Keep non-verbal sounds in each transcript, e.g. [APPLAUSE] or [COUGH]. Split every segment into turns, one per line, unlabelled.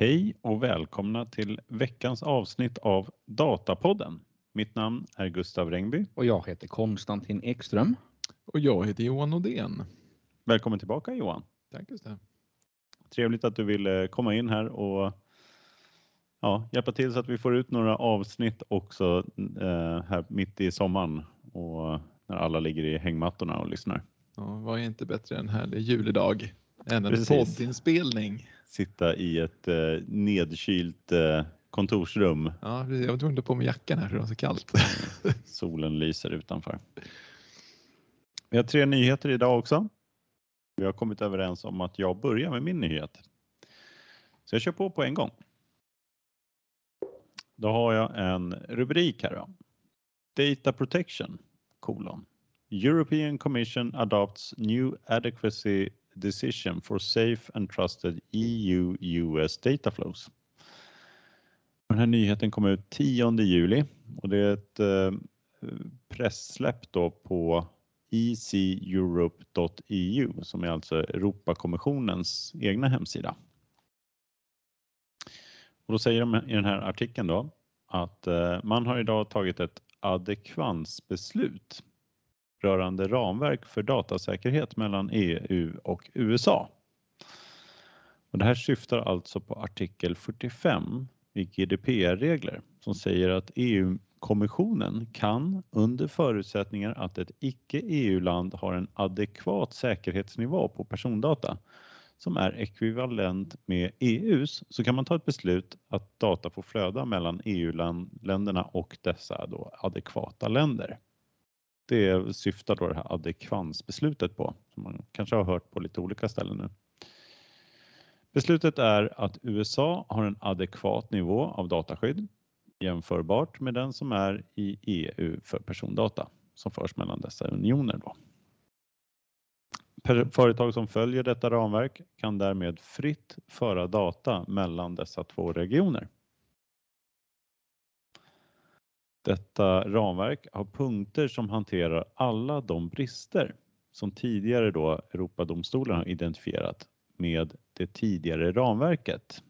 Hej och välkomna till veckans avsnitt av Datapodden. Mitt namn är Gustav Rengby.
Och jag heter Konstantin Ekström.
Och jag heter Johan Odén.
Välkommen tillbaka Johan.
Tack Gustav.
Trevligt att du ville komma in här och ja, hjälpa till så att vi får ut några avsnitt också eh, här mitt i sommaren och när alla ligger i hängmattorna och lyssnar.
Ja, vad är inte bättre än härlig juledag än en
Precis.
poddinspelning?
Sitta i ett eh, nedkylt eh, kontorsrum.
Ja, jag var tvungen att på mig jackan här för det var så kallt. [LAUGHS]
Solen lyser utanför. Vi har tre nyheter idag också. Vi har kommit överens om att jag börjar med min nyhet. Så jag kör på på en gång. Då har jag en rubrik här då. Data Protection, kolon. European Commission adopts new adequacy decision for safe and trusted EU-US data flows. Den här nyheten kom ut 10 juli och det är ett eh, då på eceurope.eu som är alltså Europakommissionens egna hemsida. Och då säger de i den här artikeln då att eh, man har idag tagit ett adekvansbeslut rörande ramverk för datasäkerhet mellan EU och USA. Och det här syftar alltså på artikel 45 i GDPR-regler som säger att EU-kommissionen kan under förutsättningar att ett icke-EU-land har en adekvat säkerhetsnivå på persondata som är ekvivalent med EUs så kan man ta ett beslut att data får flöda mellan EU-länderna och dessa då adekvata länder. Det syftar då det här adekvansbeslutet på som man kanske har hört på lite olika ställen nu. Beslutet är att USA har en adekvat nivå av dataskydd jämförbart med den som är i EU för persondata som förs mellan dessa unioner. Då. Företag som följer detta ramverk kan därmed fritt föra data mellan dessa två regioner. Detta ramverk har punkter som hanterar alla de brister som tidigare då Europadomstolen har identifierat med det tidigare ramverket.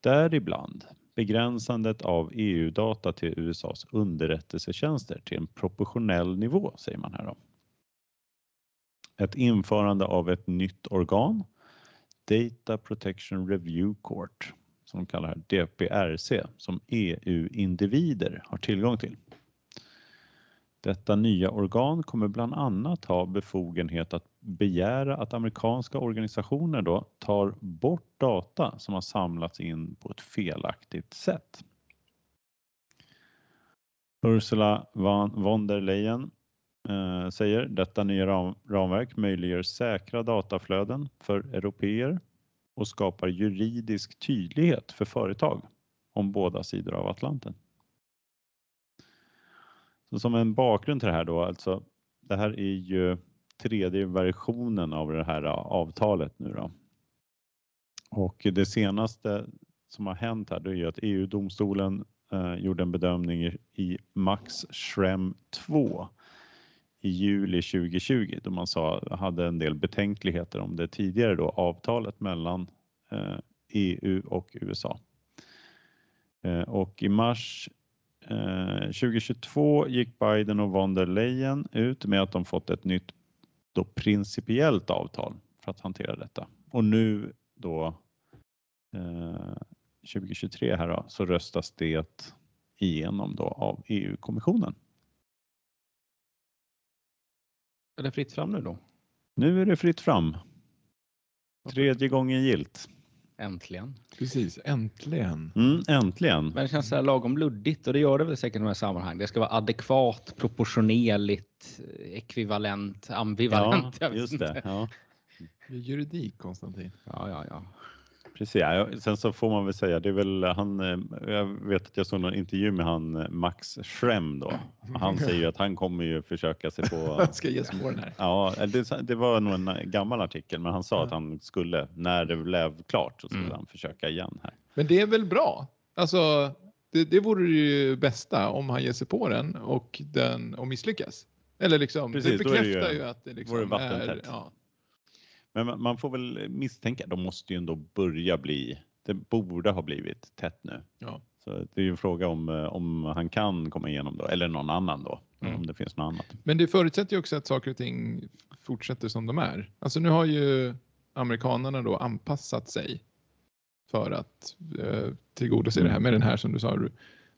Däribland begränsandet av EU-data till USAs underrättelsetjänster till en proportionell nivå, säger man här. Då. Ett införande av ett nytt organ, Data Protection Review Court, som de kallar DPRC, som EU-individer har tillgång till. Detta nya organ kommer bland annat ha befogenhet att begära att amerikanska organisationer då tar bort data som har samlats in på ett felaktigt sätt. Ursula von der Leyen eh, säger detta nya ram, ramverk möjliggör säkra dataflöden för europeer och skapar juridisk tydlighet för företag om båda sidor av Atlanten. Så som en bakgrund till det här då, alltså det här är ju tredje versionen av det här avtalet nu då. Och det senaste som har hänt här, det är ju att EU-domstolen eh, gjorde en bedömning i Max Schrem 2 i juli 2020 då man sa, hade en del betänkligheter om det tidigare då avtalet mellan eh, EU och USA. Eh, och i mars eh, 2022 gick Biden och von der Leyen ut med att de fått ett nytt då principiellt avtal för att hantera detta. Och nu då eh, 2023 här då, så röstas det igenom då av EU-kommissionen.
Är det fritt fram nu då?
Nu är det fritt fram. Tredje gången gilt.
Äntligen.
Precis, äntligen.
Mm, äntligen.
Men det känns så här lagom luddigt och det gör det väl säkert i de här sammanhang. Det ska vara adekvat, proportionerligt, ekvivalent, ambivalent.
Ja, just det. Ja.
Det är juridik, Konstantin.
Ja, ja, ja.
Precis, ja. sen så får man väl säga, det är väl han, eh, jag vet att jag såg någon intervju med han eh, Max Schrem då. Han säger ju att han kommer ju försöka sig på... [LAUGHS]
Han ska ge sig på den här.
Ja, det, det var nog en gammal artikel, men han sa att han skulle, när det blev klart, så skulle
Mm.
han försöka igen här.
Men det är väl bra? Alltså, det, det vore ju bästa om han ger sig på den och, den, och misslyckas. Eller liksom,
Precis,
det
är det ju-
bekräftar ju, att det liksom
är.
Ja,
Men man- får väl misstänka, de måste ju ändå börja bli det borde ha blivit tätt nu.
Ja.
Så det är ju en fråga om, eh, om han kan komma igenom då, eller någon annan då,
Mm.
om det finns något annat.
Men det förutsätter ju också att saker och ting fortsätter som de är. Alltså nu har ju amerikanerna då anpassat sig för att eh, tillgodose det här med den här som du sa,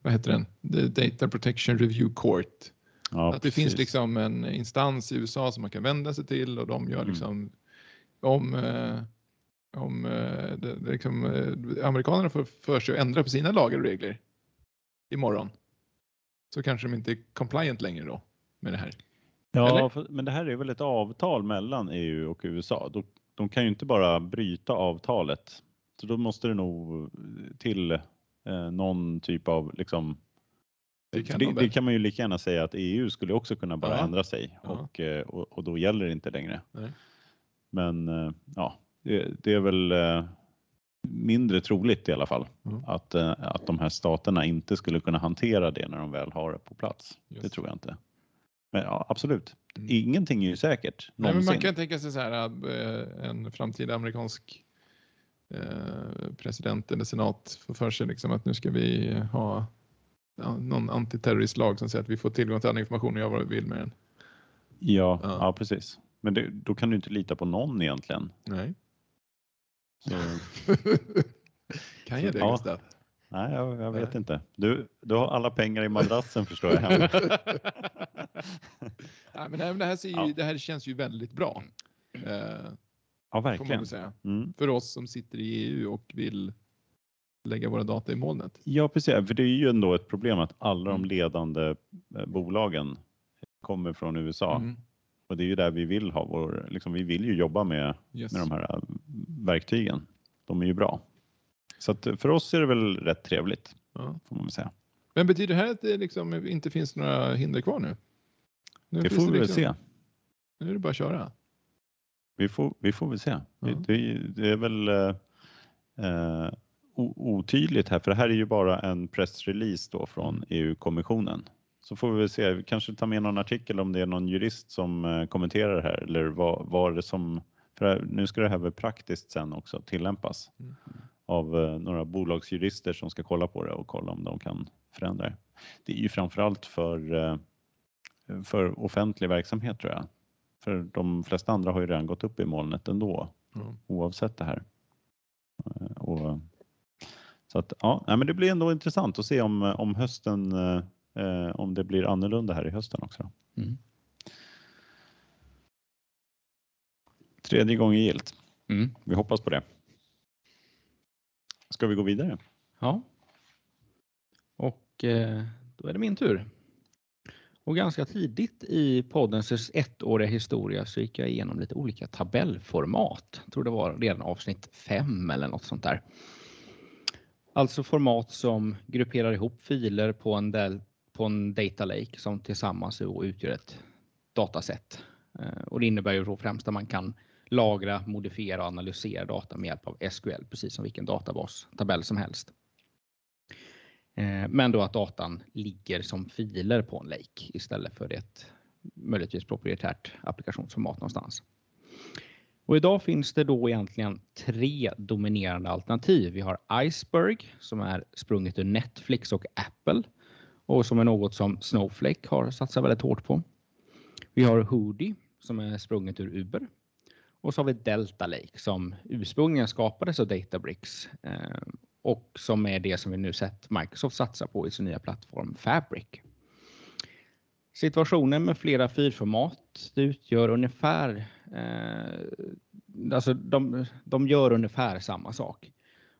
vad heter den? The Data Protection Review Court.
Ja,
att det finns liksom en instans i USA som man kan vända sig till och de gör
Mm.
Om eh, om eh, det, det liksom, eh, amerikanerna får för sig att ändra på sina lagar och regler imorgon så kanske de inte är compliant längre då med det här.
Ja, för, men det här är väl ett avtal mellan EU och USA. De, de kan ju inte bara bryta avtalet. Så då måste det nog till eh, någon typ av liksom
Det kan
det, det kan man ju lika gärna säga att EU skulle också kunna bara
Ja.
ändra sig
Ja.
och, och, och då gäller det inte längre.
Nej.
Men eh, ja, det, det är väl eh, mindre troligt i alla fall
Mm.
att, eh, att de här staterna inte skulle kunna hantera det när de väl har det på plats.
Just
Det tror jag inte. Men ja, absolut,
Mm.
ingenting är ju säkert
Nej, men man kan tänka sig så här en framtida amerikansk president eller senat får för sig liksom att nu ska vi ha någon antiterroristlag som säger att vi får tillgång till all information och gör vad vi vill med den.
Ja,
Ja.
ja. precis. Men det, då kan du inte lita på någon egentligen.
Nej.
Så, [LAUGHS]
kan jag det
Ja.
Gustav?
nej, jag, jag vet
Nej.
inte. Du, du har alla pengar i madrassen förstår jag. [LAUGHS]
Nej, men det här, ser ju,
Ja.
det här känns ju väldigt bra. Eh,
ja, verkligen. Mm.
För oss som sitter i EU och vill lägga våra data i molnet.
Ja, precis. För det är ju ändå ett problem att alla de
Mm.
ledande eh, bolagen kommer från USA.
Mm.
Och det är ju där vi vill ha vår, liksom, vi vill ju jobba med,
Yes.
med de här eh, verktygen. De är ju bra. Så att för oss är det väl rätt trevligt,
Ja.
får man väl säga.
Men betyder det här att det liksom inte finns några hinder kvar nu? nu
Det får vi väl
liksom,
se.
Nu är det bara att köra.
Vi får, vi får väl se.
Ja.
Det, det, det är väl eh, eh, otydligt här, för det här är ju bara en pressrelease då från
Mm.
EU-kommissionen. Så får vi väl se, vi kanske tar med någon artikel om det är någon jurist som eh, kommenterar det här eller vad, vad det som, för nu ska det här väl praktiskt sen också tillämpas
Mm.
av eh, några bolagsjurister som ska kolla på det och kolla om de kan förändra det. Det är ju framförallt för, eh, för offentlig verksamhet tror jag. För de flesta andra har ju redan gått upp i molnet ändå
Ja.
oavsett det här. Och, så att, ja, men det blir ändå intressant att se om, om hösten, eh, om det blir annorlunda här i hösten också.
Mm.
Tredje gången gilt.
Mm.
Vi hoppas på det. Ska vi gå vidare?
Ja. Och eh, då är det min tur. Och ganska tidigt i poddens ettåriga historia så gick jag igenom lite olika tabellformat. Jag tror det var redan avsnitt fem eller något sånt där. Alltså format som grupperar ihop filer på en, del, på en data lake som tillsammans utgör ett dataset. Eh, och det innebär ju då främst att man kan lagra, modifiera och analysera data med hjälp av SQL, precis som vilken databastabell som helst. Eh, men då att datan ligger som filer på en lake istället för ett möjligtvis proprietärt applikationsformat någonstans. Och idag finns det då egentligen tre dominerande alternativ. Vi har Iceberg som är sprunget ur Netflix och Apple och som är något som Snowflake har satsat väldigt hårt på. Vi har Hoodie som är sprunget ur Uber och så har vi Delta Lake som ursprungligen skapades av Databricks eh, och som är det som vi nu sett Microsoft satsa på i sin nya plattform Fabric. Situationen med flera filformat utgör ungefär, eh, alltså de, de gör ungefär samma sak.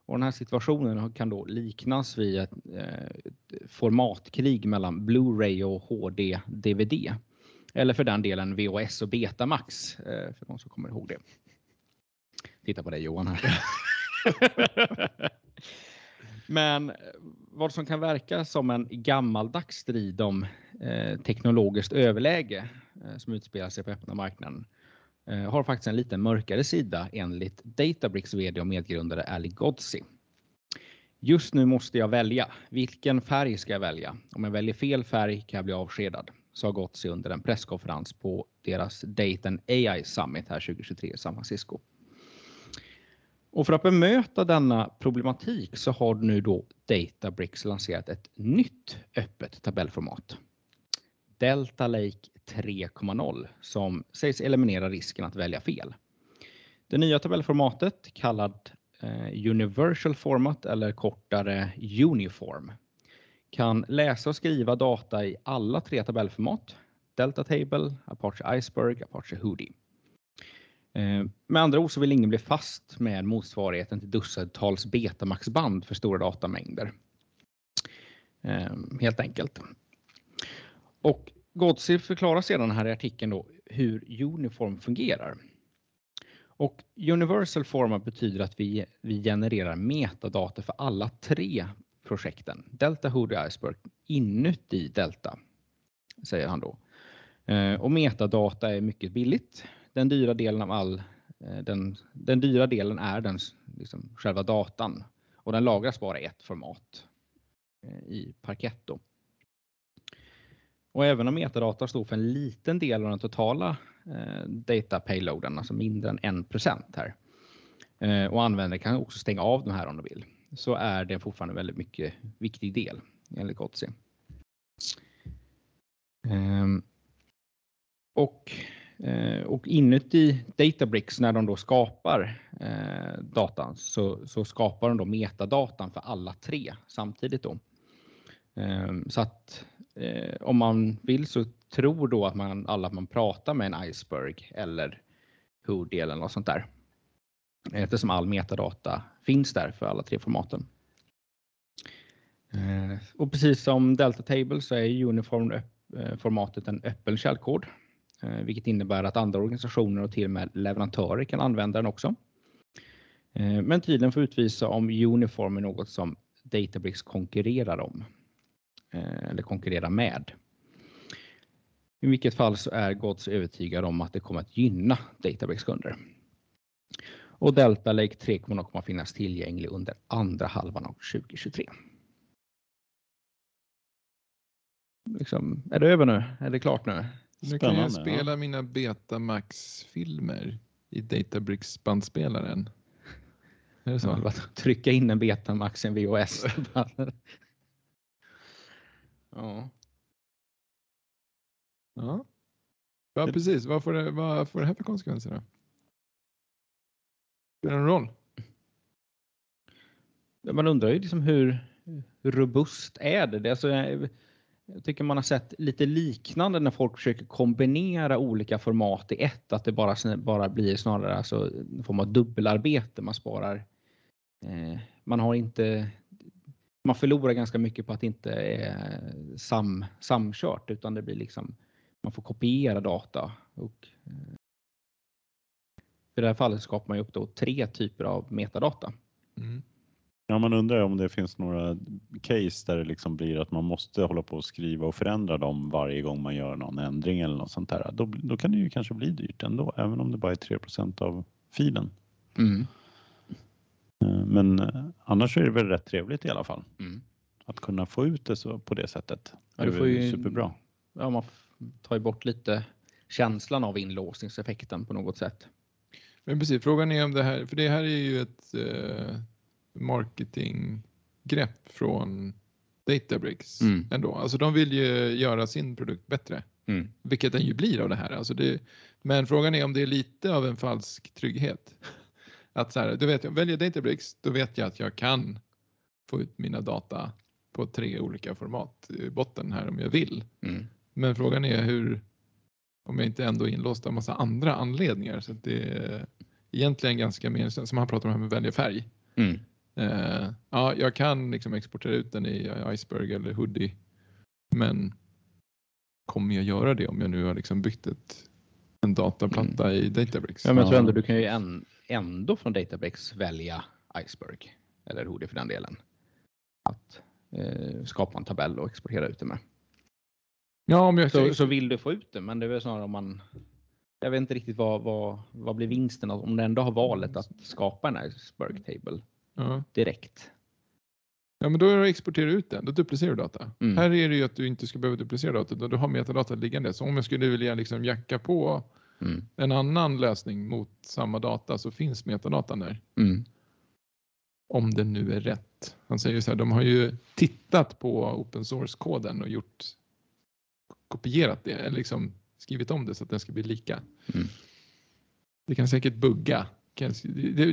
Och den här situationen kan då liknas vid ett, eh, formatkrig mellan Blu-ray och HD-DVD. Eller för den delen VHS och Betamax, eh, för de som kommer ihåg det. Titta på dig Johan här. [LAUGHS] Men vad som kan verka som en gammaldags strid om eh, teknologiskt överläge eh, som utspelar sig på öppna marknaden Eh, har faktiskt en lite mörkare sida enligt Databricks vd och medgrundare Ali Godsi. Just nu måste jag välja. Vilken färg ska jag välja? Om jag väljer fel färg kan jag bli avskedad, sa Godsi under en presskonferens på deras Data and AI Summit här 2023 i San Francisco. Och för att bemöta denna problematik så har nu då Databricks lanserat ett nytt öppet tabellformat. Delta Lake 3.0 som sägs eliminera risken att välja fel. Det nya tabellformatet kallad eh, Universal Format eller kortare Uniform kan läsa och skriva data i alla tre tabellformat. Delta Table, Apache Iceberg, Apache Hoodie. Eh, med andra ord så vill ingen bli fast med motsvarigheten till dussintals betamaxband för stora datamängder. Eh, helt enkelt. Och Godsey förklarar sedan här i artikeln då hur Uniform fungerar. Och Universal Format betyder att vi, vi genererar metadata för alla tre projekten. Delta, Hoodie, Iceberg inuti Delta, säger han då. Eh, och metadata är mycket billigt. Den dyra delen av all eh, den, den dyra delen är den, liksom, själva datan och den lagras bara i ett format eh, i i Då. Och även om metadata står för en liten del av den totala eh, data payloaden, alltså mindre än 1 här, eh, och användare kan också stänga av de här om de vill, så är det fortfarande en väldigt mycket viktig del enligt Gotsi. Ehm, eh, och, och inuti Databricks när de då skapar eh, datan så, så skapar de då metadatan för alla tre samtidigt. Då. Ehm, så att eh, om man vill så tror då att man alla man pratar med en iceberg eller Hoodie eller något sånt där. Eftersom all metadata finns där för alla tre formaten. Eh, och precis som Delta Table så är Uniform-formatet eh, en öppen källkod, eh, vilket innebär att andra organisationer och till och med leverantörer kan använda den också. Eh, men tydligen får utvisa om Uniform är något som Databricks konkurrerar om. Eh, eller konkurrera med. I vilket fall så är Gods övertygad om att det kommer att gynna Databricks kunder. Och Delta Lake 3 kommer att finnas tillgänglig under andra halvan av 2023. Liksom, är det över nu? Är det klart nu?
Nu kan jag spela ja. mina Betamax-filmer i Databricks bandspelaren.
Är det så? Ja, trycka in en Betamax i en VHS. [LAUGHS] [LAUGHS]
Ja. Ja. Ja, precis. Vad får, det, vad får det här för konsekvenser då? Spelar det någon roll?
Man undrar ju liksom hur, robust är det? det alltså, jag tycker man har sett lite liknande när folk försöker kombinera olika format i ett, att det bara, bara blir snarare alltså en form av dubbelarbete. Man sparar. Eh, man har inte man förlorar ganska mycket på att det inte är sam, samkört utan det blir liksom man får kopiera data. Och, eh, I det här fallet skapar man ju upp då tre typer av metadata. Mm.
Ja, man undrar om det finns några case där det liksom blir att man måste hålla på och skriva och förändra dem varje gång man gör någon ändring eller något sånt där. Då, då kan det ju kanske bli dyrt ändå, även om det bara är 3% av filen. Mm. Eh, men eh, annars är det väl rätt trevligt i alla fall. Mm. Att kunna få ut det så på det sättet. Ja, det är ju, superbra.
Ja, man tar ju bort lite känslan av inlåsningseffekten på något sätt.
Men precis, frågan är om det här, för det här är ju ett eh, marketinggrepp från Databricks mm. ändå. Alltså de vill ju göra sin produkt bättre, mm. vilket den ju blir av det här. Alltså det, men frågan är om det är lite av en falsk trygghet. Att så här, du vet, jag väljer Databricks, då vet jag att jag kan få ut mina data på tre olika format i botten här om jag vill. Mm. Men frågan är hur, om jag inte ändå är inlåst av massa andra anledningar. Så det är egentligen ganska meningslöst, som han pratar om här med välja färg. Mm. Uh, ja, jag kan liksom exportera ut den i Iceberg eller Hoodie. Men kommer jag göra det om jag nu har liksom byggt ett, en dataplatta mm. i Databricks?
Ja, men jag tror ändå du kan ju en, ändå från Databricks välja Iceberg eller Hoodie för den delen. Att eh, skapa en tabell och exportera ut det med. Ja, om jag... så, så vill du få ut det, men det är väl snarare om man jag vet inte riktigt vad, vad, vad blir vinsten om du ändå har valet att skapa en Iceberg table ja. direkt.
Ja, men då är det att exportera ut den. Då duplicerar du data. Mm. Här är det ju att du inte ska behöva duplicera data, utan du har metadata liggande. Så om jag skulle vilja liksom jacka på mm. en annan lösning mot samma data så finns metadatan där. Mm. om den nu är rätt. Han säger så här, de har ju tittat på open source-koden och gjort kopierat det, eller liksom skrivit om det så att den ska bli lika.
Mm.
Det kan säkert bugga.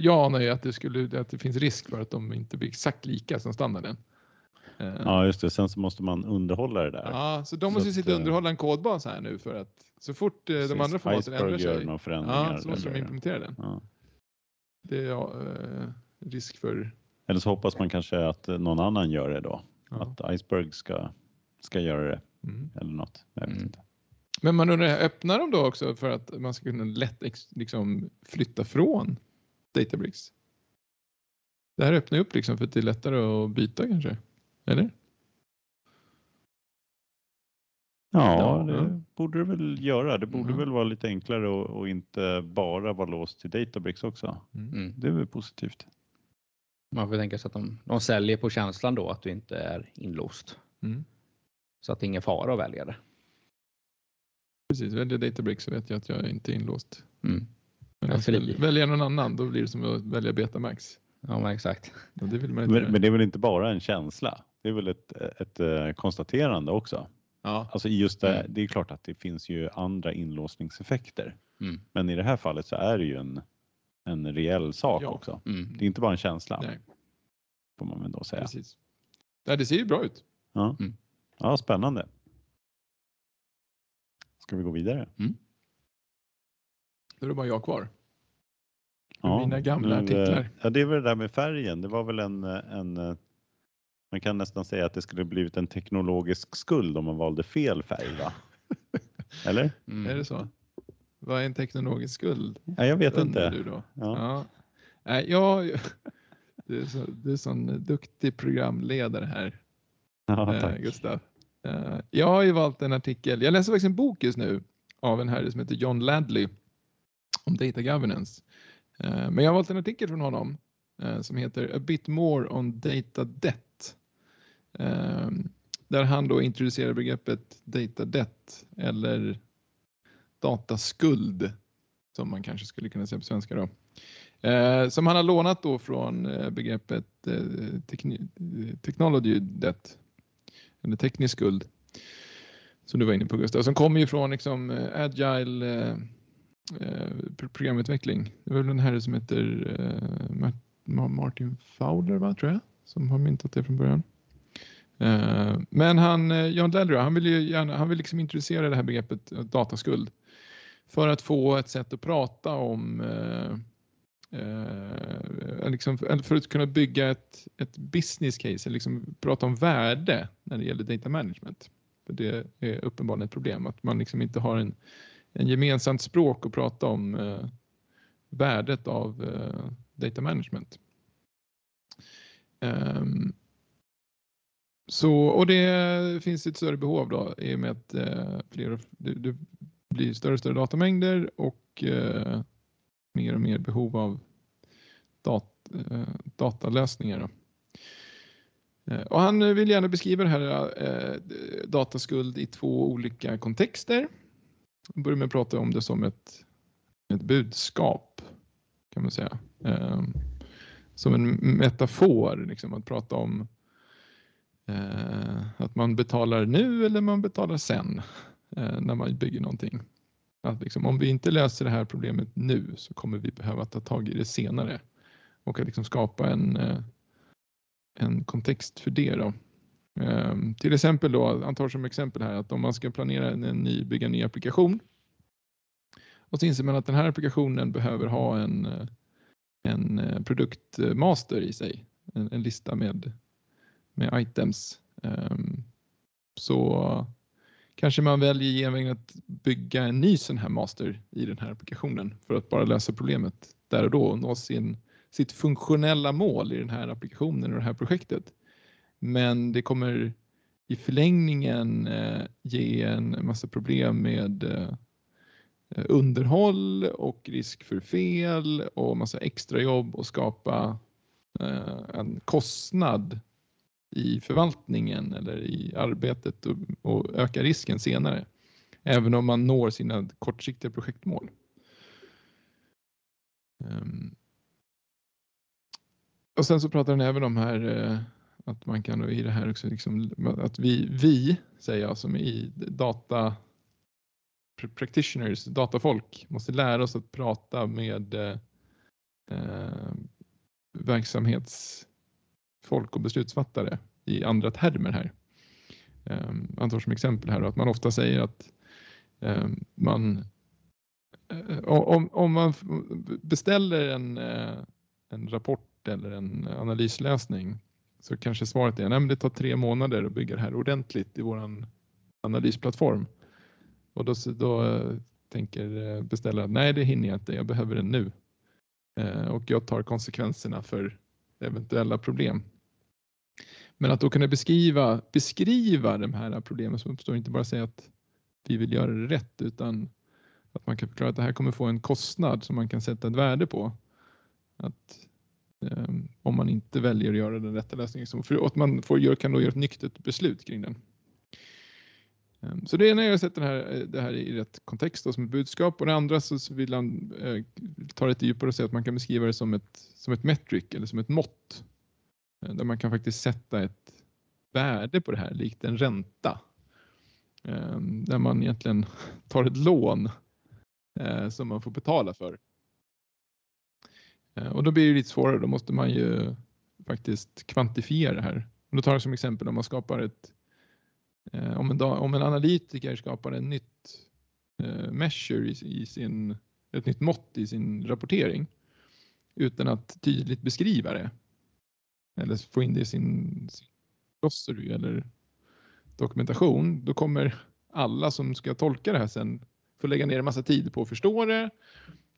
Jag anar ju att det, skulle, att det finns risk för att de inte blir exakt lika som standarden. Eh,
Ja, just det. Sen så måste man underhålla det där.
Ja, så de
Så
måste ju sitta och
eh,
underhålla en kodbas här nu för att så fort eh, de
Precis.
andra formaten ändrar
gör
sig,
några förändringar.
ja, så måste de implementera den.
ja.
Det är ja, risk för...
Eller så hoppas man kanske att någon annan gör det då.
Ja.
Att Iceberg ska, ska göra det
Mm.
eller något. Jag vet
Mm.
inte.
Men man undrar, öppnar de då också för att man ska kunna lätt liksom, flytta från Databricks? Det här öppnar upp liksom för att det är lättare att byta kanske? Eller?
Ja,
Ja,
det
ja.
borde det väl göra. Det borde
Mhm.
väl vara lite enklare och, och inte bara vara låst till Databricks också.
Mm.
Det är väl positivt.
Man får tänka sig att de, de säljer på känslan då att du inte är inlåst.
Mm.
Så att det är ingen fara att välja det.
Precis, väljer Databricks så vet jag att jag inte är inlåst.
Mm.
Men
Ja,
väl- väljer jag någon annan då blir det som att välja Betamax.
Ja, men exakt.
Och det vill man inte
Men, men det är väl inte bara en känsla. Det är väl ett, ett, eh, konstaterande också.
Ja,
Alltså just det,
Mm.
det är klart att det finns ju andra inlåsningseffekter.
Mm.
Men i det här fallet så är det ju en, en reell sak
Ja.
också.
Mm.
Det är inte bara en känsla
nej,
får man väl då säga.
precis. Nej, det ser ju bra ut.
Ja.
Mm.
ja, spännande. Ska vi gå vidare?
Då är det bara jag kvar.
Ja,
Mina gamla
nu, eh,
artiklar.
Ja, det är väl det där med färgen. Det var väl en, eh, en eh, man kan nästan säga att det skulle blivit en teknologisk skuld om man valde fel färg va? [LAUGHS] Eller?
Mm.
Är det så? Vad är en teknologisk skuld?
Ja, jag vet
undrar
inte.
Du då?
Ja.
Ja. Nej, jag, du [LAUGHS] är så, du är sån duktig programledare här,
Ja,
eh,
tack.
Gustav. Eh, jag har ju valt en artikel. Jag läser faktiskt en bok just nu av en herre som heter John Ladley om data governance. Eh, men jag har valt en artikel från honom eh, som heter A bit more on data debt. Där han då introducerar begreppet data debt eller dataskuld som man kanske skulle kunna säga på svenska då. Som han har lånat då från begreppet technology debt eller teknisk skuld som du var inne på Gustav, som kommer ju från liksom, eh, agile eh, eh, programutveckling. Det var väl en herre som heter eh, Martin Fowler, va, tror jag, som har myntat det från början. Eh, men han, eh, John Ladler, han vill ju gärna, han vill liksom introducera det här begreppet eh, dataskuld för att få ett sätt att prata om eh, liksom, för att kunna bygga ett, ett business case, liksom prata om värde när det gäller data management. För det är uppenbarligen ett problem att man liksom inte har en, en gemensamt språk att prata om eh, värdet av eh, data management. Um, så, och det finns ett större behov då i och med att eh, fler det, det blir större och större datamängder och eh, mer och mer behov av dat, eh, datalösningar. Eh, och han eh, vill gärna beskriva det här eh, dataskuld i två olika kontexter. Han börjar med att prata om det som ett, ett budskap kan man säga. Eh, som en metafor, liksom, att prata om eh, att man betalar nu eller man betalar sen eh, när man bygger någonting. Att liksom, om vi inte löser det här problemet nu så kommer vi behöva ta tag i det senare och att liksom skapa en, eh, en kontext för det. Då. Ehm, till exempel då, han tar som exempel här att om man ska planera en, en ny, bygga en ny applikation och så inser man att den här applikationen behöver ha en, eh, en eh, produktmaster i sig, en, en lista med, med items. Ehm, så kanske man väljer genvägen att bygga en ny sån här master i den här applikationen för att bara lösa problemet där och då och nå sin, sitt funktionella mål i den här applikationen och det här projektet. Men det kommer i förlängningen eh, ge en massa problem med eh, underhåll och risk för fel och massa extra jobb och skapa eh, en kostnad i förvaltningen eller i arbetet och, och öka risken senare. Även om man når sina kortsiktiga projektmål. Ehm. Och sen så pratar den även om här eh, att man kan i det här också liksom att vi, vi säger jag som i data practitioners, datafolk, måste lära oss att prata med eh, eh verksamhets folk och beslutsfattare i andra termer här. Ehm, man tar som exempel här att man ofta säger att ehm, man eh, eh, om, om man beställer en, eh, en rapport eller en analyslösning så kanske svaret är att det tar tre månader att bygga det här ordentligt i vår analysplattform. Och då, då tänker beställaren nej det hinner jag inte, jag behöver den nu. Och jag tar konsekvenserna för eventuella problem. Men att då kunna beskriva, beskriva de här problemen som uppstår, inte bara säga att vi vill göra det rätt utan att man kan förklara att det här kommer få en kostnad som man kan sätta ett värde på. Att um, om man inte väljer att göra den rätta lösningen. För att man får, kan då göra ett nyktert beslut kring den. Ehm, så det ena är att sätta det här, det här i rätt kontext och som ett budskap och det andra så vill han eh, ta lite djupare och säga att man kan beskriva det som ett, som ett metric eller som ett mått. Eh, där man kan faktiskt sätta ett värde på det här likt en ränta. Ehm, där man egentligen [LAUGHS] tar ett lån eh, som man får betala för. Eh, och då blir det lite svårare, då måste man ju faktiskt kvantifiera det här. Och då tar jag som exempel om man skapar ett om en, om en analytiker skapar en nytt measure i, sin, ett nytt mått i sin rapportering utan att tydligt beskriva det eller få in det i sin, sin glossary eller dokumentation, då kommer alla som ska tolka det här sen få lägga ner en massa tid på att förstå det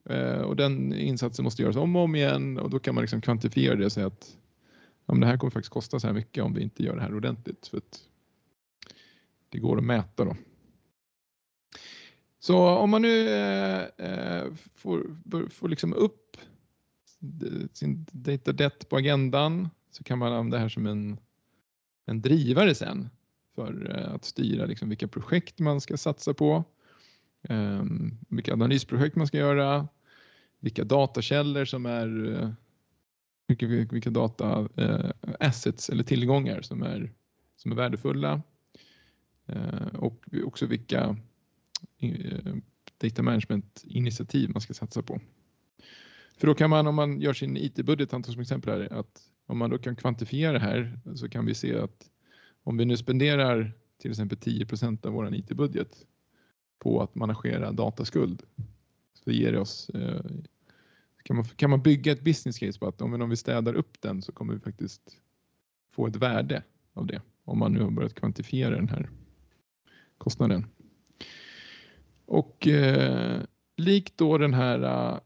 eh, och den insatsen måste göras om och om igen och då kan man liksom kvantifiera det och säga att ja, det här kommer faktiskt kosta så här mycket om vi inte gör det här ordentligt. För att det går att mäta. Då. Så om man nu eh, eh får, får liksom upp sin data debt på agendan så kan man använda det här som en, en drivare sen för eh, att styra liksom vilka projekt man ska satsa på, ehm, vilka analysprojekt man ska göra, vilka datakällor som är eh, vilka, vilka data eh, assets eller tillgångar som är, som är värdefulla och också vilka data management-initiativ man ska satsa på. För då kan man, om man gör sin IT-budget, antar som exempel här, att om man då kan kvantifiera det här så kan vi se att om vi nu spenderar till exempel 10% av vår IT-budget på att managera dataskuld så ger det oss eh, kan man, kan man bygga ett business case på att om vi städar upp den så kommer vi faktiskt få ett värde av det om man nu har börjat kvantifiera den här kostnaden. Och eh, likt då den här eh,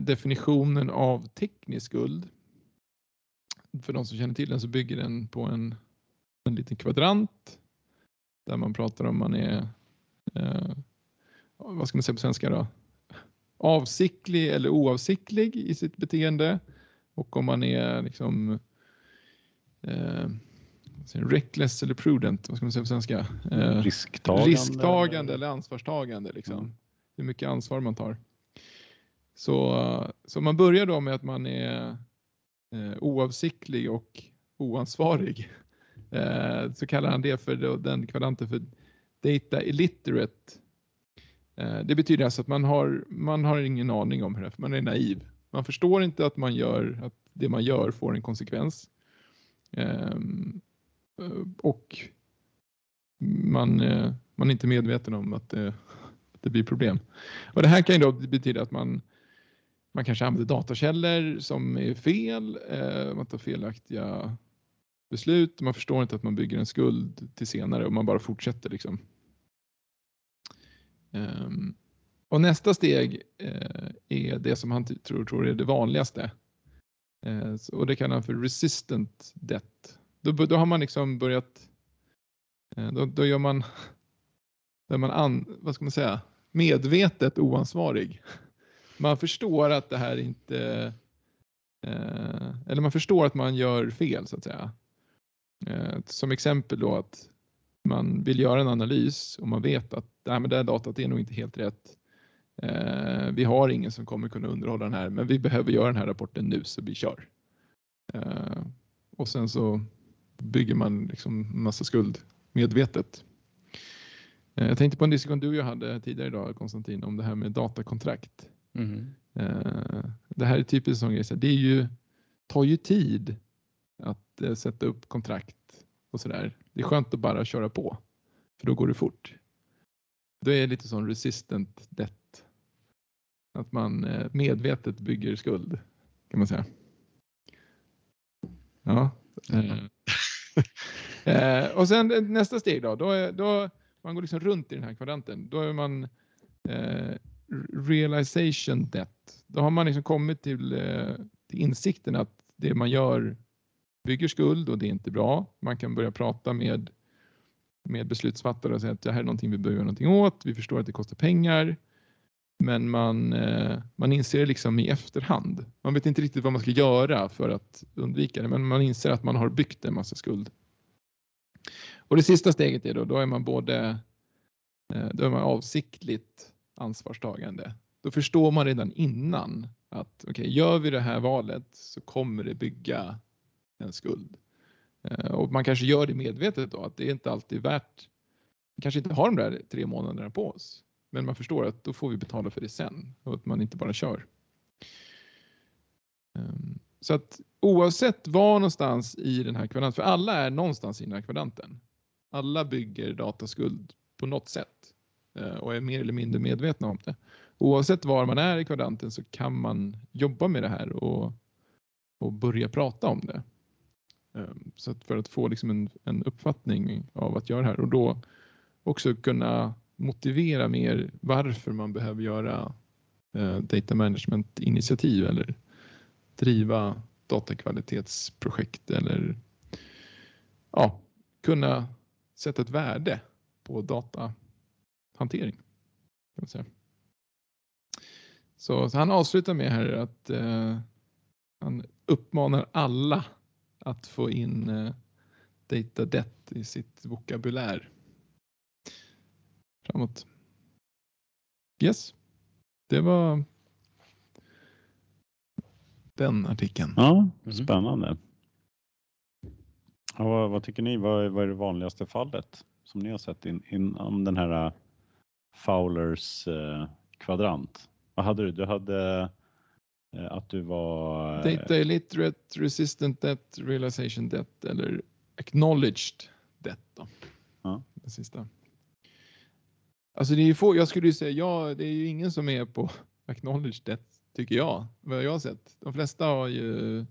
definitionen av teknisk skuld. För de som känner till den så bygger den på en, en liten kvadrant där man pratar om man är, eh, vad ska man säga på svenska då? Avsiktlig eller oavsiktlig i sitt beteende och om man är liksom eh, reckless eller prudent, vad ska man säga på svenska?
Eh, risktagande.
Risktagande eller ansvarstagande. Liksom. Mm. Hur mycket ansvar man tar. Så, så man börjar då med att man är eh, oavsiktlig och oansvarig. [LAUGHS] Eh, så kallar han det för då, den kvadranten för data illiterate. Eh, det betyder alltså att man har, man har ingen aning om hur det är, man är naiv. Man förstår inte att man gör, att det man gör får en konsekvens. Ehm, eh, och man, eh, man är inte medveten om att det, att det blir problem. Och det här kan ju då betyda att man, man kanske använder datakällor som är fel, eh, man tar felaktiga beslut, man förstår inte att man bygger en skuld till senare och man bara fortsätter liksom. Ehm, och nästa steg eh, är det som han tror, tror är det vanligaste. Eh, och det kallar han för resistant debt. Då, då har man liksom börjat, då, då gör man, [LAUGHS] då är man an, vad ska man säga, medvetet oansvarig. Man förstår att det här inte, eh, eller man förstår att man gör fel så att säga. Eh, som exempel då att man vill göra en analys och man vet att det här, med det här datat är nog inte helt rätt. Eh, vi har ingen som kommer kunna underhålla den här men vi behöver göra den här rapporten nu så vi kör. Eh, och sen så bygger man liksom massa skuld medvetet. Eh, jag tänkte på en diskussion du och jag hade tidigare idag Konstantin om det här med datakontrakt.
Mm.
Eh, det här är typiskt sån grej, det är ju, tar ju tid att eh, sätta upp kontrakt och sådär. Det är skönt att bara köra på, för då går det fort. Då är det lite sån resistant debt. Att man eh, medvetet bygger skuld, kan man säga. Ja. Mm. [LAUGHS] Eh, och sen nästa steg då, då, är, då man går liksom runt i den här kvadranten. Då är man eh, realization debt. Då har man liksom kommit till, eh, till insikten att det man gör bygger skuld och det är inte bra. Man kan börja prata med, med beslutsfattare och säga att det här är någonting vi behöver göra någonting åt. Vi förstår att det kostar pengar. Men man, eh, man inser det liksom i efterhand. Man vet inte riktigt vad man ska göra för att undvika det, men man inser att man har byggt en massa skuld. Och det sista steget är då, då är man både eh, då är man avsiktligt ansvarstagande. Då förstår man redan innan att okej, gör vi det här valet så kommer det bygga en skuld. Eh, Och man kanske gör det medvetet då, att det är inte alltid värt, vi kanske inte har de där tre månaderna på oss, men man förstår att då får vi betala för det sen och att man inte bara kör. Ehm, så att oavsett var någonstans i den här kvadranten, för alla är någonstans i den här kvadranten. Alla bygger dataskuld på något sätt Eh, och är mer eller mindre medvetna om det. Oavsett var man är i kvadranten så kan man jobba med det här och, och börja prata om det. Eh, så att för att få liksom en, en uppfattning av att göra det här och då också kunna motivera mer varför man behöver göra eh, data management initiativ eller driva datakvalitetsprojekt eller ja, kunna sätta ett värde på data datahantering. Kan man säga. Så, så han avslutar med här att eh, han uppmanar alla att få in eh, data debt i sitt vokabulär framåt. Yes, det var den artikeln.
Ja,
Mhm.
spännande. Ja, vad, vad tycker ni? Vad, är- vad är det vanligaste fallet som ni har sett in, inom den här Fowlers eh, kvadrant? Vad hade du? Du hade eh, att du var... eh,
Data illiterate, resistant debt, realization debt eller acknowledged debt. Då.
Ja.
Det sista. Alltså det är ju få, jag skulle ju säga ja, det är ju ingen som är på [LAUGHS] acknowledged debt tycker jag, vad jag har sett. De flesta har ju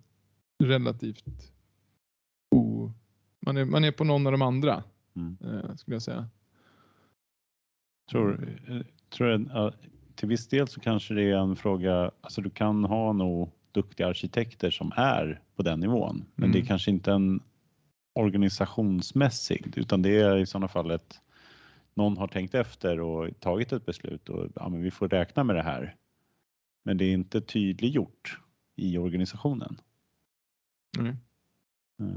relativt o, man är, man är på någon av de andra
Mm.
skulle jag säga.
Tror, eh, tror jag, ja, till viss del så kanske det är en fråga, alltså du kan ha nog duktiga arkitekter som är på den nivån, men det är
Mm.
kanske inte en organisationsmässig, utan det är i sådana fall ett någon har tänkt efter och tagit ett beslut och ja, men vi får räkna med det här. Men det är inte tydliggjort i organisationen.
Mm.
Eh,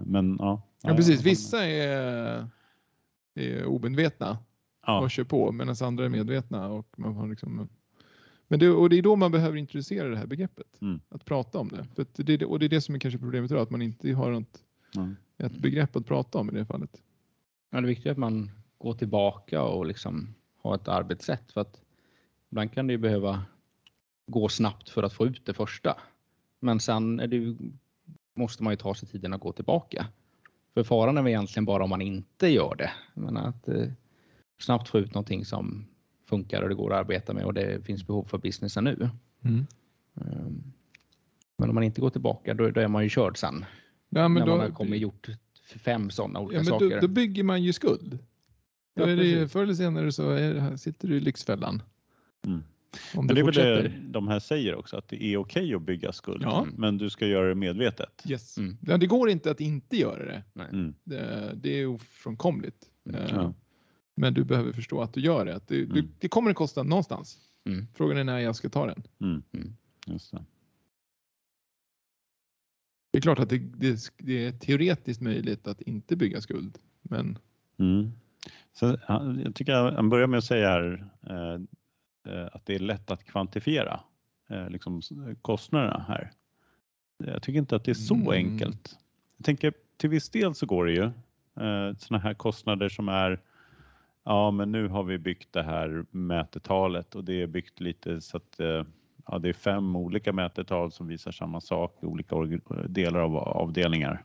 Men ja.
Ja, precis, vissa är, är omedvetna
Ja,
och kör på medan andra är medvetna. Och man har liksom, men det, och det är då man behöver introducera det här begreppet.
Mm.
Att prata om det. För att det, är det- och det är det som är kanske problemet idag, att man inte har ett,
ja.
ett begrepp att prata om i det fallet.
Ja, det är viktigt att man går tillbaka och liksom har ett arbetssätt för att ibland kan det ju behöva gå snabbt för att få ut det första. Men sen är det ju, måste man ju ta sig tiden att gå tillbaka. För faran är väl egentligen bara om man inte gör det. Menar att eh, snabbt få ut någonting som funkar och det går att arbeta med och det finns behov för businessen nu. Ehm, Men om man inte går tillbaka då, då är man ju körd sen.
Men
när
då,
man har kommit gjort fem sådana olika
ja, men
saker.
då, då bygger man ju skuld. Då är det, förr eller senare så är, sitter du i Lyxfällan.
Mm.
Om
Men det är väl det de här säger också, att det är okej att bygga skuld,
Ja.
men du ska göra det medvetet.
Yes.
Mm.
Ja, det går inte att inte göra det.
Mm.
Det, det är ofrånkomligt.
Mm.
Eh,
Ja.
Men du behöver förstå att du gör det. Att det, du,
Mm.
det kommer att kosta någonstans.
Mm.
Frågan är när jag ska ta den.
Mm.
Mm.
Just det.
Det är klart att det, det, det är teoretiskt möjligt att inte bygga skuld. Men
Mm. Så, ja, jag tycker jag börjar med att säga här eh, eh, att det är lätt att kvantifiera eh, liksom, kostnaderna här. jag tycker inte att det är så
Mm.
enkelt. Jag tänker till viss del så går det ju. Eh, sådana här kostnader som är Ja, men nu har vi byggt det här mätetalet och det är byggt lite så att eh, ja, det är fem olika mätetal som visar samma sak i olika delar av avdelningar.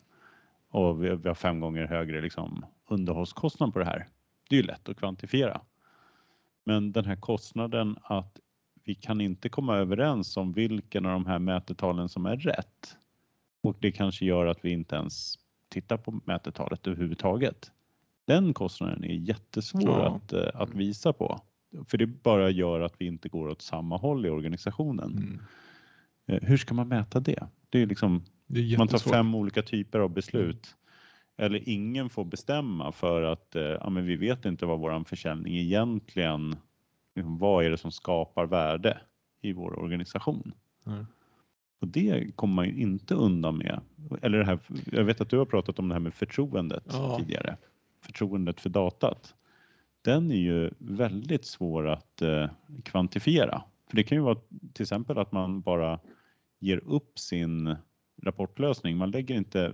Och vi, vi har fem gånger högre liksom, underhållskostnad på det här. Det är ju lätt att kvantifiera. Men den här kostnaden att vi kan inte komma överens om vilken av de här mätetalen som är rätt. Och det kanske gör att vi inte ens tittar på mätetalet överhuvudtaget. Den kostnaden är jättesvår
Ja.
att, eh, att visa på. För det bara gör att vi inte går åt samma håll i organisationen.
Mm.
Eh, Hur ska man mäta det? Det är liksom,
Det är
man tar fem olika typer av beslut. Eller ingen får bestämma för att eh, ja, men vi vet inte vad våran försäljning egentligen, liksom, vad är det som skapar värde i vår organisation?
Nej.
Och det kommer man ju inte undan med. Eller det här, jag vet att du har pratat om det här med förtroendet
Ja.
tidigare. Förtroendet för datat. Den är ju väldigt svår att eh, kvantifiera. För det kan ju vara till exempel att man bara ger upp sin rapportlösning. Man lägger inte,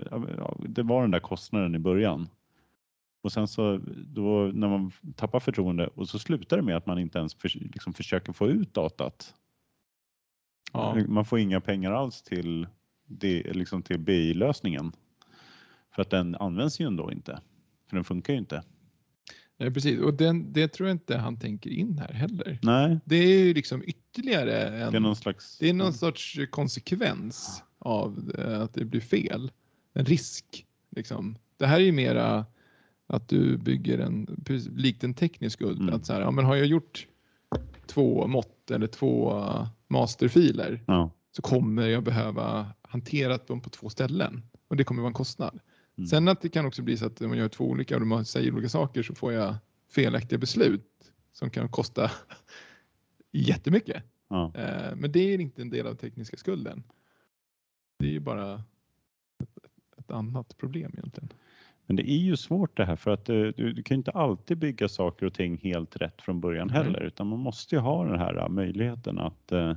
det var den där kostnaden i början. Och sen så då när man tappar förtroende och så slutar det med att man inte ens för, liksom försöker få ut datat.
Ja.
Man får inga pengar alls till, det, liksom till BI-lösningen. För att den används ju ändå inte. För den funkar ju inte.
Nej, precis. Och den, det tror jag inte han tänker in här heller.
Nej,
Det är ju liksom ytterligare en...
det är någon slags...
Det är någon sorts konsekvens av eh, att det blir fel. En risk. Liksom. Det här är ju mera att du bygger en, likt en teknisk skuld.
Mm.
Att så här, ja, men har jag gjort två mått eller två masterfiler
Ja.
så kommer jag behöva hantera dem på två ställen och det kommer vara en kostnad.
Mm.
Sen att det kan också bli så att om man gör två olika och man säger olika saker så får jag felaktiga beslut som kan kosta [LAUGHS] jättemycket.
Ja.
Eh, Men det är inte en del av tekniska skulden. Det är ju bara ett, ett annat problem egentligen.
Men det är ju svårt det här för att eh, du, du kan ju inte alltid bygga saker och ting helt rätt från början heller utan man måste ju ha den här eh, möjligheten att eh,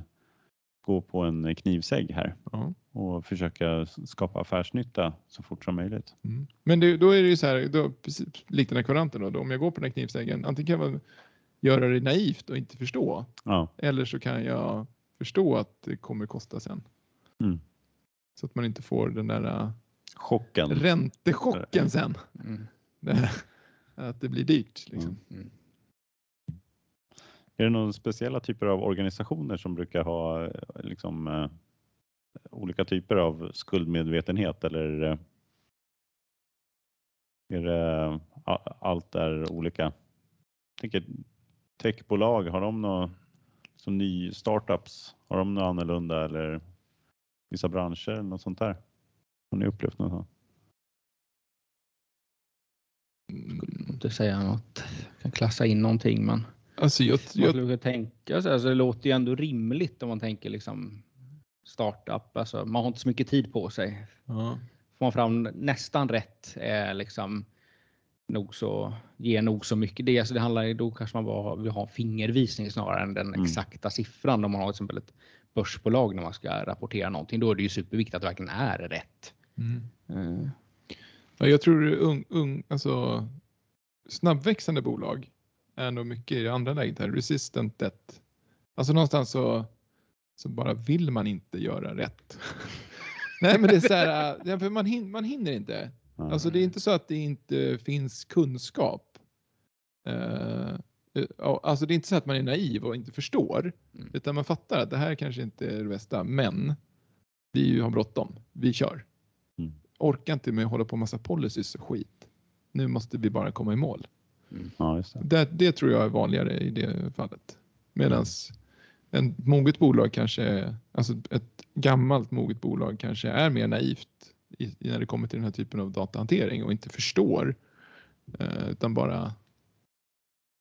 gå på en knivsägg här
Ja.
Och försöka skapa affärsnytta så fort som möjligt.
Mm. Men det, då är det ju så här, då, precis, likt den här kvaranten då, då, om jag går på den här knivsäggen, antingen kan jag göra det naivt och inte förstå
Ja,
eller så kan jag förstå att det kommer kosta sen.
Mm.
Så att man inte får den där äh,
chocken.
räntechocken sen.
Mm.
att det blir dyrt. Liksom.
Mm.
Är det några speciella typer av organisationer som brukar ha liksom, eh, olika typer av skuldmedvetenhet eller eh, är det a- allt är olika? Jag tänker techbolag, har de några som ny startups, har de något annorlunda eller vissa branscher eller något sånt där? Har ni upplevt något sånt?
Mm.
Inte säga något. Jag kan klassa in någonting men
Alltså jag,
man
jag,
skulle kunna tänka sig, alltså det låter ju ändå rimligt om man tänker liksom startup. Alltså man har inte så mycket tid på sig.
ja.
Får man fram nästan rätt är liksom nog så, ger nog så mycket. Det, alltså det handlar då kanske man bara vill ha en fingervisning snarare än den
Mm.
exakta siffran. Om man har till exempel ett börsbolag när man ska rapportera någonting, då är det ju superviktigt att det verkligen är rätt.
Mm. Ja, jag tror ung, ung, alltså, snabbväxande bolag är nog mycket i andra läget här, resistant debt. Alltså någonstans så, så bara vill man inte göra rätt. [LAUGHS] Nej men det är så här, ja, för man, hin, man hinner inte.
Ja.
Alltså det är inte så att det inte finns kunskap. Ja, alltså det är inte så att man är naiv och inte förstår.
Mm.
Utan man fattar att det här kanske inte är det bästa, men vi har bråttom. Vi kör.
Mm.
Orkar inte med att hålla på massa policies och skit. Nu måste vi bara komma i mål.
ja, just det.
Det, det tror jag är vanligare i det fallet. Medan en moget bolag kanske, alltså ett gammalt moget bolag kanske är mer naivt i, när det kommer till den här typen av datahantering och inte förstår eh, utan bara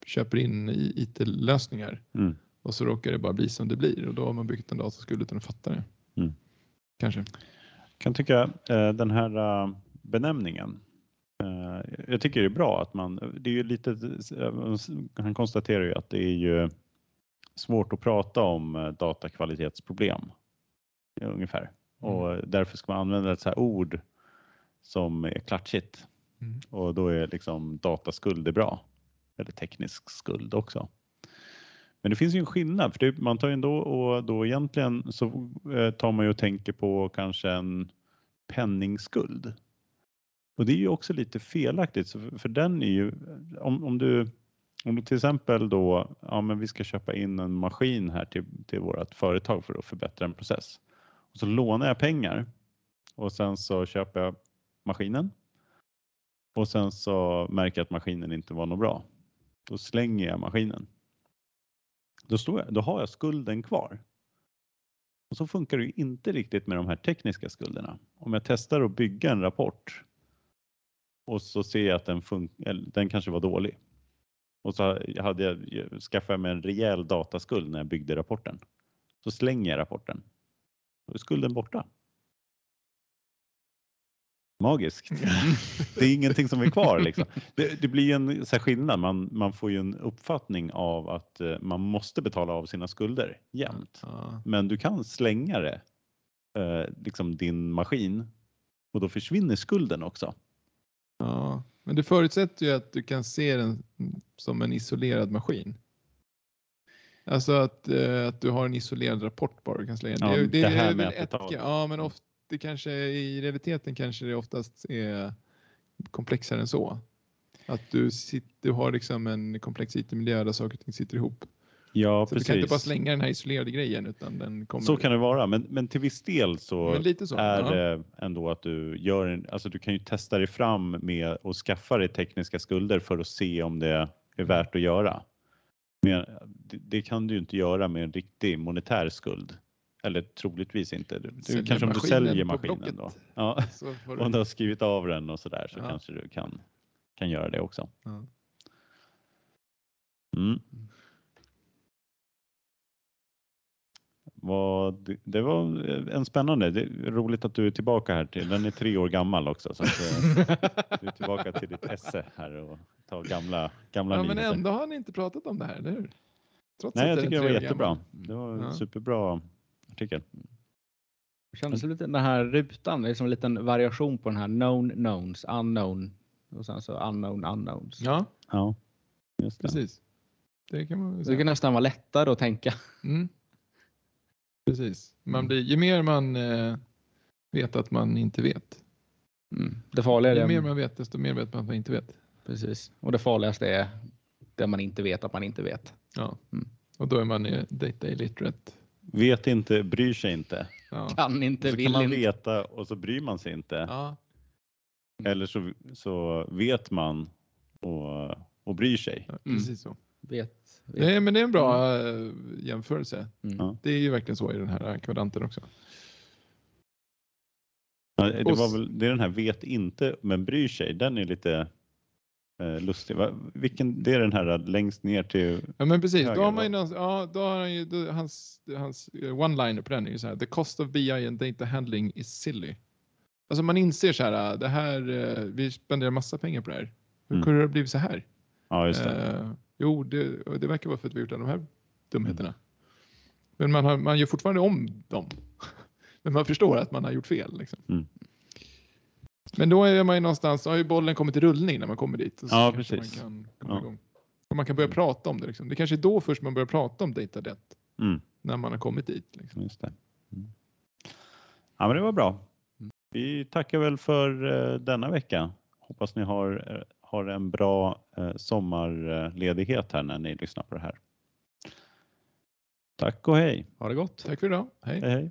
köper in IT-lösningar
Mm.
och så råkar det bara bli som det blir och då har man byggt en dataskuld utan att fatta det.
Mm.
Kanske.
kan tycka eh, den här eh, benämningen. Jag tycker det är bra att man, det är ju lite, han konstaterar ju att det är ju svårt att prata om eh, datakvalitetsproblem. Ungefär. och därför ska man använda ett så här ord som är klatschigt.
Mm.
Och då är liksom dataskuld bra. Eller teknisk skuld också. Men det finns ju en skillnad för det, man tar ju ändå och då egentligen så eh, tar man ju och tänker på kanske en penningskuld. Och det är ju också lite felaktigt för den är ju om, om du om du till exempel då, ja men vi ska köpa in en maskin här till, till vårt företag för att förbättra en process. Och så lånar jag pengar och sen så köper jag maskinen. Och sen så märker jag att maskinen inte var något bra. Då slänger jag maskinen. Då, står jag, då har jag skulden kvar. Och så funkar det ju inte riktigt med de här tekniska skulderna. Om jag testar att bygga en rapport och så ser jag att den, fun- eller, den kanske var dålig. Och så hade jag skaffat mig en rejäl dataskuld när jag byggde rapporten. Så slänger jag rapporten. Då är skulden borta. Magiskt. [LAUGHS] Det är ingenting som är kvar. Liksom. Det, det blir ju en så skillnad. Man, man får ju en uppfattning av att eh, man måste betala av sina skulder jämt. Men du kan slänga det, eh, liksom din maskin och då försvinner skulden också.
Ja, men det förutsätter ju att du kan se den som en isolerad maskin. Alltså att, eh, att du har en isolerad rapport bara du kan slänga.
Ja, det här
är
med
väl
att betala.
Ja, men ofta, det kanske, i realiteten kanske det oftast är komplexare än så. Att du, sitter, du har liksom en komplex IT-miljö där saker och ting sitter ihop.
Ja,
Så
precis.
du kan inte bara slänga den här isolerade grejen utan den kommer...
Så kan det vara, men, men till viss del så
så.
är
ja.
det ändå att du gör en, alltså du kan ju testa dig fram med att skaffa dig tekniska skulder för att se om det är värt att göra. Men det, det kan du ju inte göra med en riktig monetär skuld. Eller troligtvis inte. Du,
Säljer
kanske om du säljer maskinen då. [LAUGHS] Ja,
Så får
om
du...
du har skrivit av den och sådär så
Ja.
kanske du kan, kan göra det också.
Ja.
Mm. Vad, det var en spännande, det är roligt att du är tillbaka här. Till, den är tre år gammal också. Så att, eh, [LAUGHS] du är tillbaka till ditt esse här och tar gamla, gamla
ja, men
nyheter.
ändå har ni inte pratat om det här, eller hur? Trots
Nej, jag tycker det
är
var jättebra.
gammal.
Det var en
Ja.
superbra artikel.
Det kändes som lite den här rutan, det är som en liten variation på den här known knowns, unknown och sen så unknown unknowns.
Ja,
Ja, just det.
precis. Det kan man
Så det
säga.
kan nästan vara lättare att tänka.
Mm. Precis. Man
Mm.
blir, ju mer man eh, vet att man inte vet.
Mm. Det farliga är
Ju
det,
mer man vet, desto mer vet man att man inte vet.
precis. Och det farligaste är det man inte vet att man inte vet.
Ja.
Mm.
Och då är man eh, data illiterate.
Vet inte, bryr sig inte.
Ja.
Kan inte,
så
vill
kan man
inte.
veta och så bryr man sig inte.
Ja.
Eller så, så vet man och, och bryr sig.
ja,
Mm.
precis så.
Vet, vet.
Nej, men det är en bra eh, jämförelse.
Mm.
Det är ju verkligen så i den här kvadranten också.
Ja, det, var väl, det är den här vet inte men bryr sig. Den är lite eh, lustig. Va? Vilken, det är den här längst ner till...
Ja men precis,
Höger,
då har man ju, någon, ja, då har han ju, då, hans, hans eh, one-liner på den är ju så här, the cost of BI and data handling is silly. Alltså man inser så här, det här, eh, vi spenderar massa pengar på det här. Hur
Mm.
kunde det ha blivit så här?
Ja, just det.
Eh, jo, det, det verkar vara för att vi har gjort alla de här dumheterna. Men man, har, man gör fortfarande om dem. [LAUGHS] Men man förstår att man har gjort fel. Liksom.
Mm.
Men då är man ju någonstans, har ju bollen kommit i rullning när man kommer dit.
Ja, precis.
Man kan komma
Ja.
igång. Och man kan börja prata om det. Liksom. Det kanske är då först man börjar prata om data debt.
Mm,
När man har kommit dit. Liksom.
just det. Mm. Ja, men det var bra. Vi tackar väl för eh, denna vecka. Hoppas ni har, eh, har en bra eh, sommarledighet här när ni lyssnar på det här. Tack och hej.
Ha det gott.
Tack för idag. Hej.
Hej, hej.